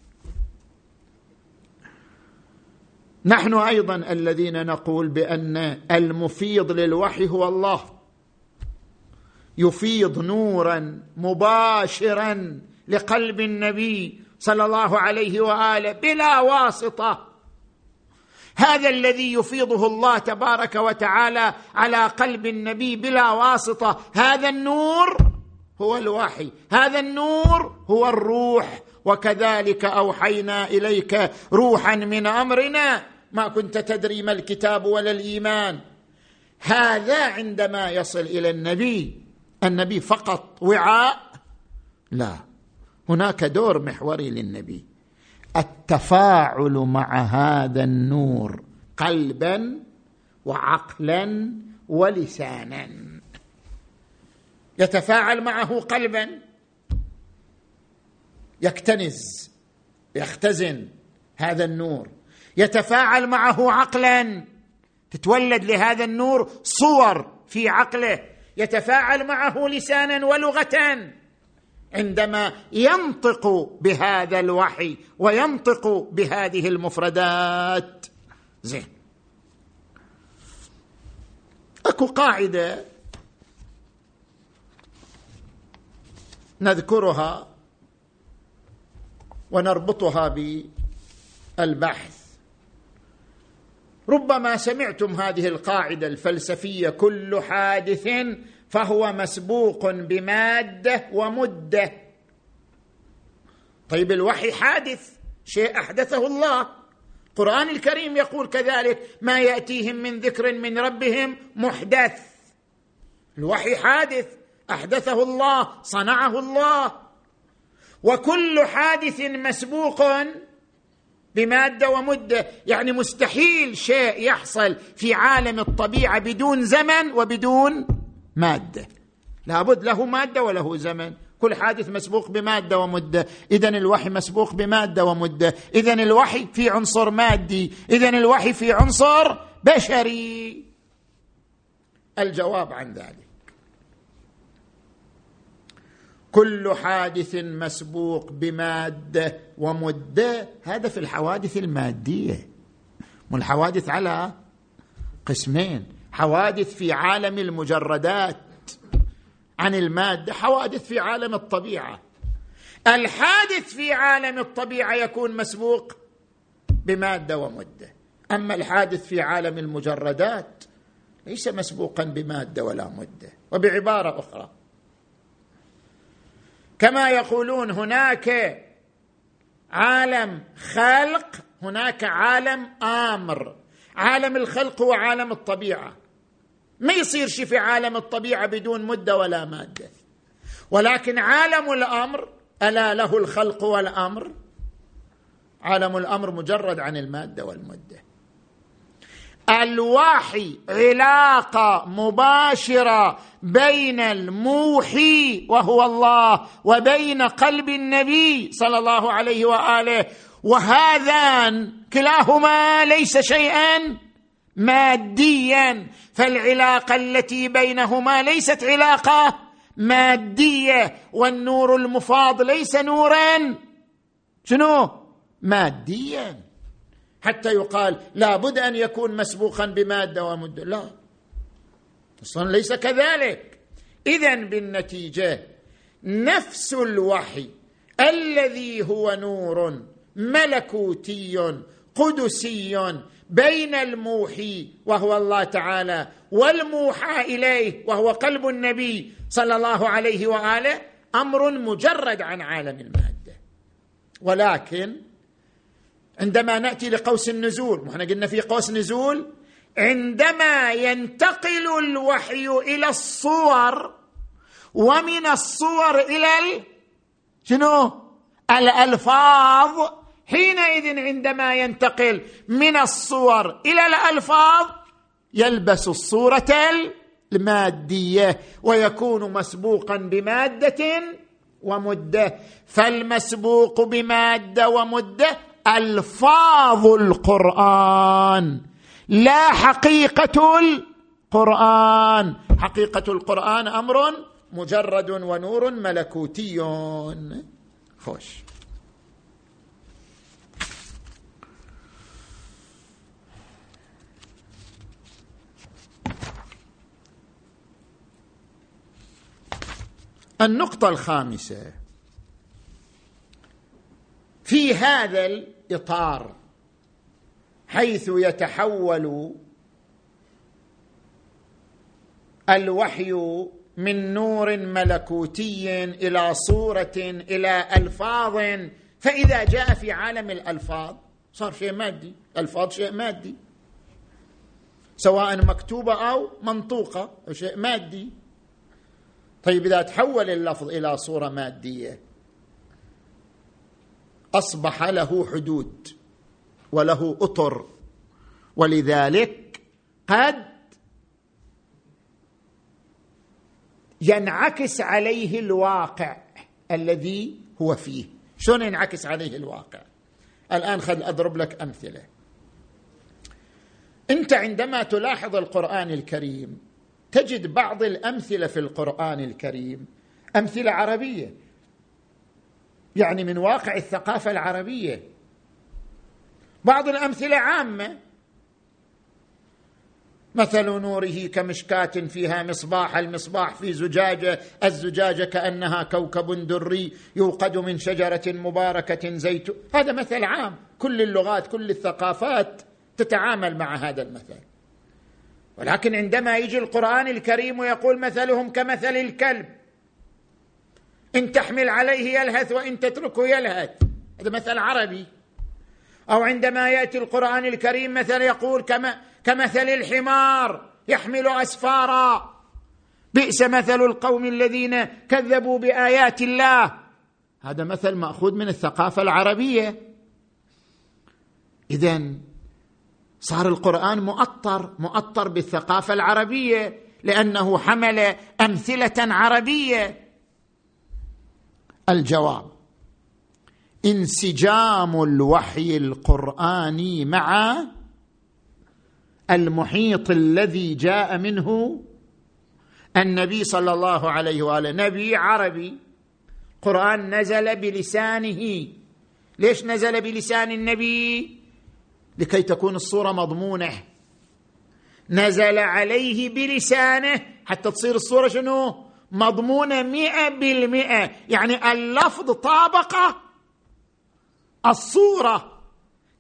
نحن أيضا الذين نقول بأن المفيض للوحي هو الله. يفيض نورا مباشرا لقلب النبي صلى الله عليه وآله بلا واسطة. هذا الذي يفيضه الله تبارك وتعالى على قلب النبي بلا واسطة. هذا النور هو الوحي. هذا النور هو الروح. وكذلك أوحينا إليك روحا من أمرنا ما كنت تدري ما الكتاب ولا الإيمان. هذا عندما يصل إلى النبي النبي فقط وعاء. لا هناك دور محوري للنبي. التفاعل مع هذا النور قلبا وعقلا ولسانا. يتفاعل معه قلبا. يكتنز يختزن هذا النور. يتفاعل معه عقلا. تتولد لهذا النور صور في عقله. يتفاعل معه لسانا ولغه. عندما ينطق بهذا الوحي وينطق بهذه المفردات. زين. أكو قاعدة نذكرها ونربطها بالبحث. ربما سمعتم هذه القاعدة الفلسفية كل حادث فهو مسبوق بمادة ومدة. طيب الوحي حادث شيء أحدثه الله. القرآن الكريم يقول كذلك ما يأتيهم من ذكر من ربهم محدث. الوحي حادث أحدثه الله صنعه الله. وكل حادث مسبوق بمادة ومدة. يعني مستحيل شيء يحصل في عالم الطبيعة بدون زمن وبدون مادة. لابد له مادة وله زمن. كل حادث مسبوق بمادة ومدة. اذا الوحي مسبوق بمادة ومدة. اذا الوحي في عنصر مادي. اذا الوحي في عنصر بشري. الجواب عن ذلك. كل حادث مسبوق بمادة ومدة هذا في الحوادث المادية. والحوادث على قسمين. حوادث في عالم المجردات عن المادة حوادث في عالم الطبيعة. الحادث في عالم الطبيعة يكون مسبوق بمادة ومدة. أما الحادث في عالم المجردات ليس مسبوقا بمادة ولا مدة. وبعبارة أخرى كما يقولون هناك عالم خلق هناك عالم آمر. عالم الخلق هو عالم الطبيعة. ما يصير شيء في عالم الطبيعة بدون مدة ولا مادة. ولكن عالم الأمر ألا له الخلق والأمر؟ عالم الأمر مجرد عن المادة والمدة. الوحي علاقة مباشرة بين الموحي وهو الله وبين قلب النبي صلى الله عليه وآله. وهذان كلاهما ليس شيئا ماديا. فالعلاقة التي بينهما ليست علاقة مادية. والنور المفاض ليس نورا. شنو؟ ماديا. حتى يقال لابد أن يكون مسبوقا بماده ومده لا. أصلا ليس كذلك. اذا بالنتيجة نفس الوحي الذي هو نور ملكوتي قدسي بين الموحي وهو الله تعالى والموحى إليه وهو قلب النبي صلى الله عليه وآله أمر مجرد عن عالم المادة. ولكن عندما نأتي لقوس النزول وإحنا قلنا في قوس نزول؟ عندما ينتقل الوحي إلى الصور ومن الصور إلى ال... شنو؟ الألفاظ. حينئذ عندما ينتقل من الصور إلى الألفاظ يلبس الصورة المادية ويكون مسبوقا بمادة ومدة. فالمسبوق بمادة ومدة الفاظ القرآن لا حقيقة القرآن. حقيقة القرآن أمر مجرد ونور ملكوتي. خوش. النقطة الخامسة. في هذا الإطار حيث يتحول الوحي من نور ملكوتي إلى صورة إلى ألفاظ. فإذا جاء في عالم الألفاظ صار شيء مادي ألفاظ شيء مادي سواء مكتوبة أو منطوقة شيء مادي. طيب إذا تحول اللفظ إلى صورة مادية أصبح له حدود وله أطر. ولذلك قد ينعكس عليه الواقع الذي هو فيه. شلون ينعكس عليه الواقع؟ الآن خل أضرب لك أمثلة. أنت عندما تلاحظ القرآن الكريم تجد بعض الأمثلة في القرآن الكريم أمثلة عربية. يعني من واقع الثقافة العربية. بعض الأمثلة عامة. مثل نوره كمشكاة فيها مصباح المصباح في زجاجة الزجاجة كأنها كوكب دري يوقد من شجرة مباركة زيت. هذا مثل عام. كل اللغات كل الثقافات تتعامل مع هذا المثل. ولكن عندما يجي القرآن الكريم ويقول مثلهم كمثل الكلب إن تحمل عليه يلهث وإن تتركه يلهث. هذا مثل عربي. أو عندما يأتي القرآن الكريم مثل يقول كما كمثل الحمار يحمل أسفارا. بئس مثل القوم الذين كذبوا بآيات الله. هذا مثل مأخوذ من الثقافة العربية. إذا صار القرآن مؤطر مؤطر بالثقافة العربية لأنه حمل أمثلة عربية. الجواب. انسجام الوحي القرآني مع المحيط الذي جاء منه النبي صلى الله عليه وآله. نبي عربي. قرآن نزل بلسانه. ليش نزل بلسان النبي؟ لكي تكون الصورة مضمونة. نزل عليه بلسانه. حتى تصير الصورة شنو؟ مضمونة مئة بالمئة. يعني اللفظ طابق الصورة.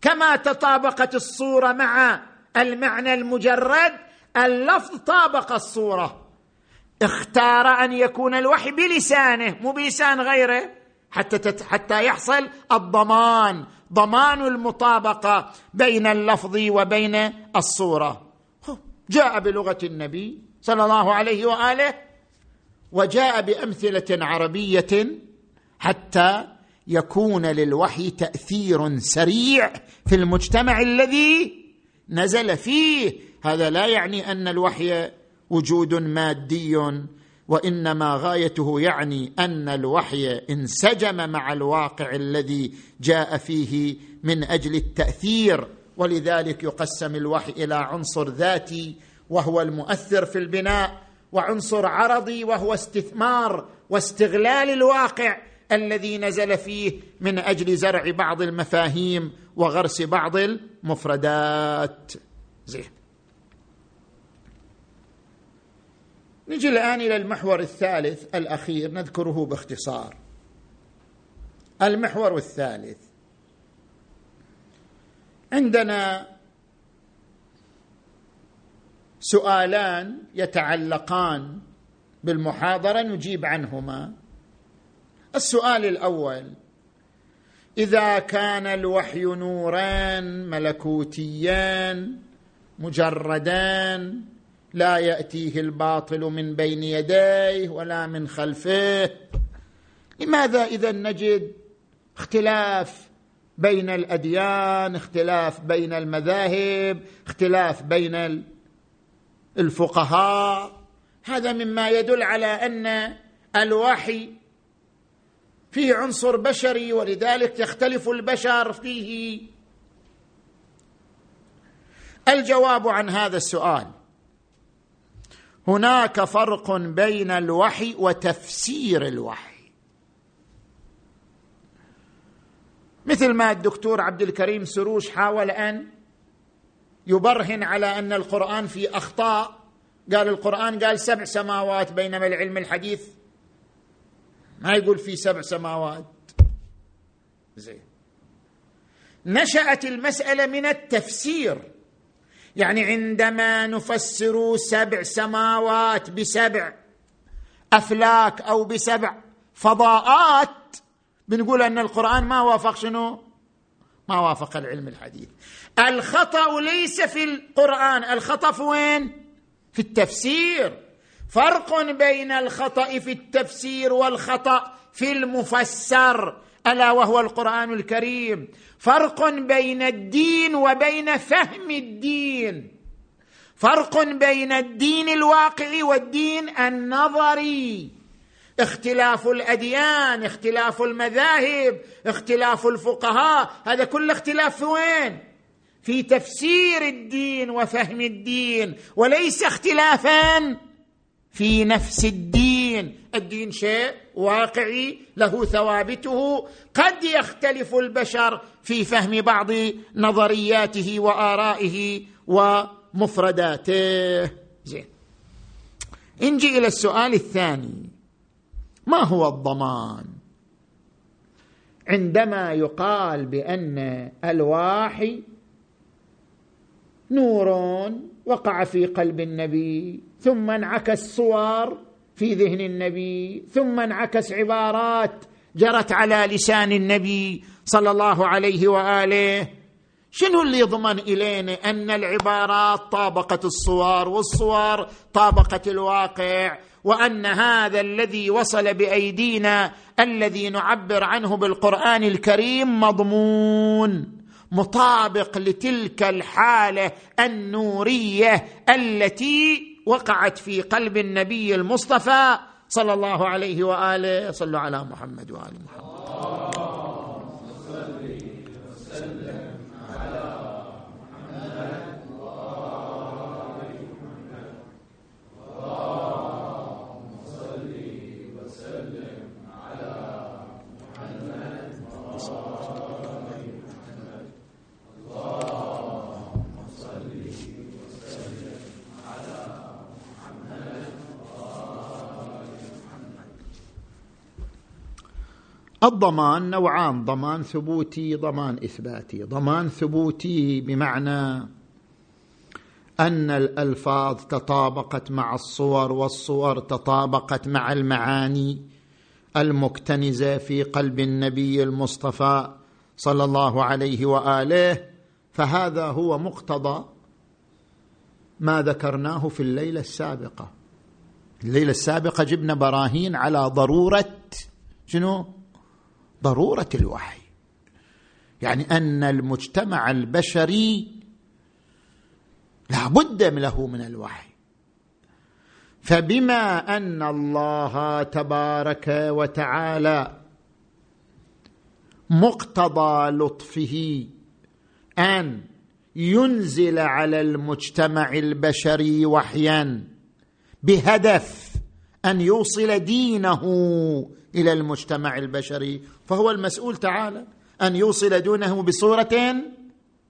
كما تطابقت الصورة مع المعنى المجرد اللفظ طابق الصورة. اختار أن يكون الوحي بلسانه مو بلسان غيره حتى تت حتى يحصل الضمان ضمان المطابقة بين اللفظ وبين الصورة. جاء بلغة النبي صلى الله عليه وآله وجاء بأمثلة عربية حتى يكون للوحي تأثير سريع في المجتمع الذي نزل فيه. هذا لا يعني أن الوحي وجود مادي وإنما غايته يعني أن الوحي انسجم مع الواقع الذي جاء فيه من أجل التأثير ولذلك يقسم الوحي إلى عنصر ذاتي وهو المؤثر في البناء. وعنصر عرضي وهو استثمار واستغلال الواقع الذي نزل فيه من أجل زرع بعض المفاهيم وغرس بعض المفردات. زين. نجي الآن إلى المحور الثالث الأخير نذكره باختصار. المحور الثالث. عندنا سؤالان يتعلقان بالمحاضرة نجيب عنهما. السؤال الأول إذا كان الوحي نوران ملكوتيان مجردان لا يأتيه الباطل من بين يديه ولا من خلفه لماذا إذا نجد اختلاف بين الأديان اختلاف بين المذاهب اختلاف بين الفقهاء. هذا مما يدل على أن الوحي فيه عنصر بشري ولذلك يختلف البشر فيه. الجواب عن هذا السؤال هناك فرق بين الوحي وتفسير الوحي. مثل ما الدكتور عبد الكريم سروش حاول أن يبرهن على أن القرآن فيه أخطاء. قال القرآن قال سبع سماوات بينما العلم الحديث ما يقول في سبع سماوات. زين. نشأت المسألة من التفسير. يعني عندما نفسر سبع سماوات بسبع أفلاك أو بسبع فضاءات بنقول أن القرآن ما وافق شنو؟ ما وافق العلم الحديث. الخطأ ليس في القرآن. الخطأ في وين؟ في التفسير. فرق بين الخطأ في التفسير والخطأ في المفسر. ألا وهو القرآن الكريم. فرق بين الدين وبين فهم الدين. فرق بين الدين الواقعي والدين النظري. اختلاف الأديان اختلاف المذاهب اختلاف الفقهاء هذا كل اختلاف في وين؟ في تفسير الدين وفهم الدين وليس اختلافا في نفس الدين. الدين شيء واقعي له ثوابته قد يختلف البشر في فهم بعض نظرياته وآرائه ومفرداته. زين. نجي إلى السؤال الثاني. ما هو الضمان؟ عندما يقال بأن الواحي نور وقع في قلب النبي ثم انعكس صور في ذهن النبي ثم انعكس عبارات جرت على لسان النبي صلى الله عليه وآله شنو اللي يضمن إلينا أن العبارات طابقت الصور والصور طابقت الواقع؟ وأن هذا الذي وصل بأيدينا الذي نعبر عنه بالقرآن الكريم مضمون مطابق لتلك الحالة النورية التي وقعت في قلب النبي المصطفى صلى الله عليه وآله صلوا على محمد وآل محمد. الضمان نوعان ضمان ثبوتي ضمان إثباتي. ضمان ثبوتي بمعنى أن الألفاظ تطابقت مع الصور والصور تطابقت مع المعاني المكتنزة في قلب النبي المصطفى صلى الله عليه وآله. فهذا هو مقتضى ما ذكرناه في الليلة السابقة. الليلة السابقة جبنا براهين على ضرورة شنو؟ ضرورة الوحي. يعني أن المجتمع البشري لا بد له من الوحي. فبما أن الله تبارك وتعالى مقتضى لطفه أن ينزل على المجتمع البشري وحيا بهدف أن يوصل دينه إلى المجتمع البشري. فهو المسؤول تعالى أن يوصل دونه بصورة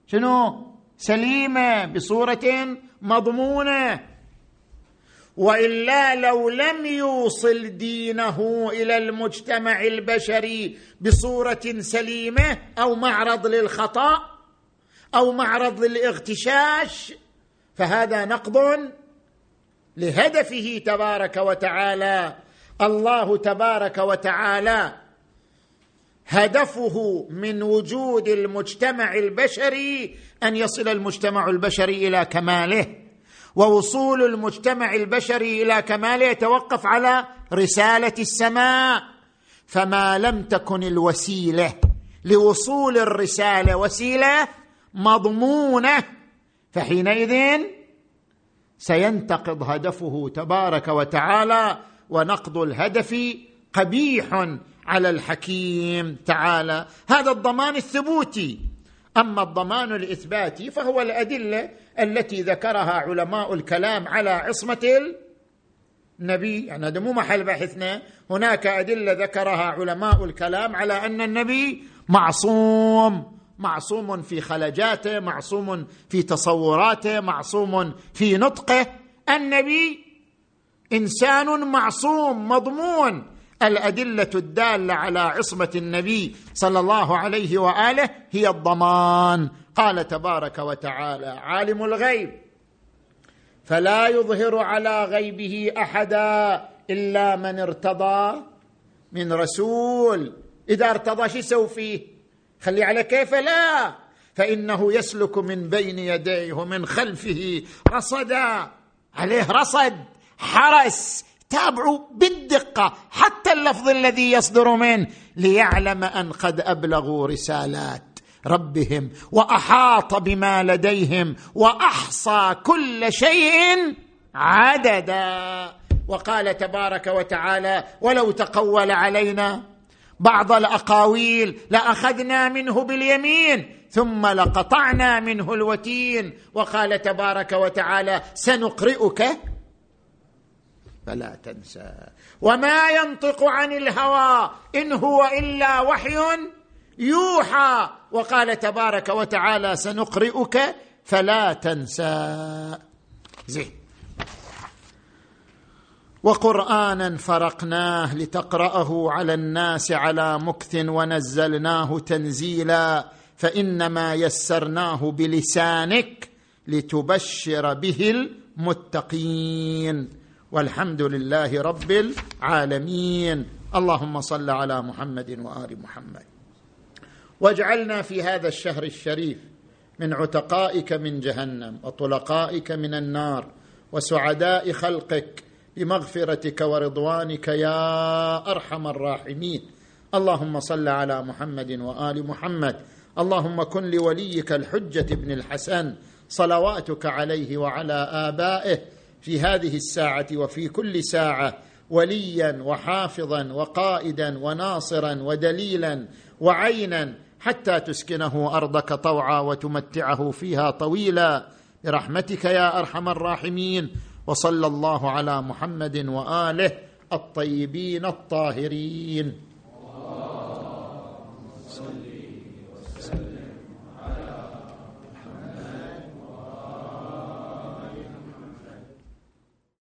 شنو؟ سليمة بصورة مضمونة. وإلا لو لم يوصل دينه إلى المجتمع البشري بصورة سليمة أو معرض للخطأ أو معرض للاغتشاش فهذا نقض لهدفه تبارك وتعالى. الله تبارك وتعالى هدفه من وجود المجتمع البشري أن يصل المجتمع البشري إلى كماله ووصول المجتمع البشري إلى كماله يتوقف على رسالة السماء فما لم تكن الوسيلة لوصول الرسالة وسيلة مضمونة فحينئذ سينتقض هدفه تبارك وتعالى ونقض الهدف قبيح على الحكيم تعالى. هذا الضمان الثبوتي. أما الضمان الإثباتي فهو الأدلة التي ذكرها علماء الكلام على عصمة النبي. يعني هذا مو محل بحثنا هناك أدلة ذكرها علماء الكلام على أن النبي معصوم. معصوم في خلجاته معصوم في تصوراته معصوم في نطقه. النبي إنسان معصوم مضمون. الأدلة الدالة على عصمة النبي صلى الله عليه وآله هي الضمان. قال تبارك وتعالى عالم الغيب. فلا يظهر على غيبه أحدا إلا من ارتضى من رسول. إذا ارتضى شو يسوي فيه؟ خلي على كيف لا. فإنه يسلك من بين يديه ومن خلفه رصدا. عليه رصد. حرس. تابعوا بالدقة حتى اللفظ الذي يصدر منه. ليعلم أن قد أبلغوا رسالات ربهم وأحاط بما لديهم وأحصى كل شيء عددا. وقال تبارك وتعالى ولو تقول علينا بعض الأقاويل لأخذنا منه باليمين ثم لقطعنا منه الوتين وقال تبارك وتعالى سنقرئك فلا تنسى وما ينطق عن الهوى إن هو إلا وحي يوحى. وقال تبارك وتعالى سنقرئك فلا تنسى زين. وقرآنا فرقناه لتقرأه على الناس على مكث ونزلناه تنزيلا. فإنما يسرناه بلسانك لتبشر به المتقين. والحمد لله رب العالمين. اللهم صل على محمد وآل محمد. واجعلنا في هذا الشهر الشريف من عتقائك من جهنم وطلقائك من النار وسعداء خلقك بمغفرتك ورضوانك يا أرحم الراحمين. اللهم صل على محمد وآل محمد. اللهم كن لوليك الحجة بن الحسن. صلواتك عليه وعلى آبائه. في هذه الساعة وفي كل ساعة وليا وحافظا وقائدا وناصرا ودليلا وعينا حتى تسكنه أرضك طوعا وتمتعه فيها طويلا. برحمتك يا أرحم الراحمين. وصلى الله على محمد وآله الطيبين الطاهرين.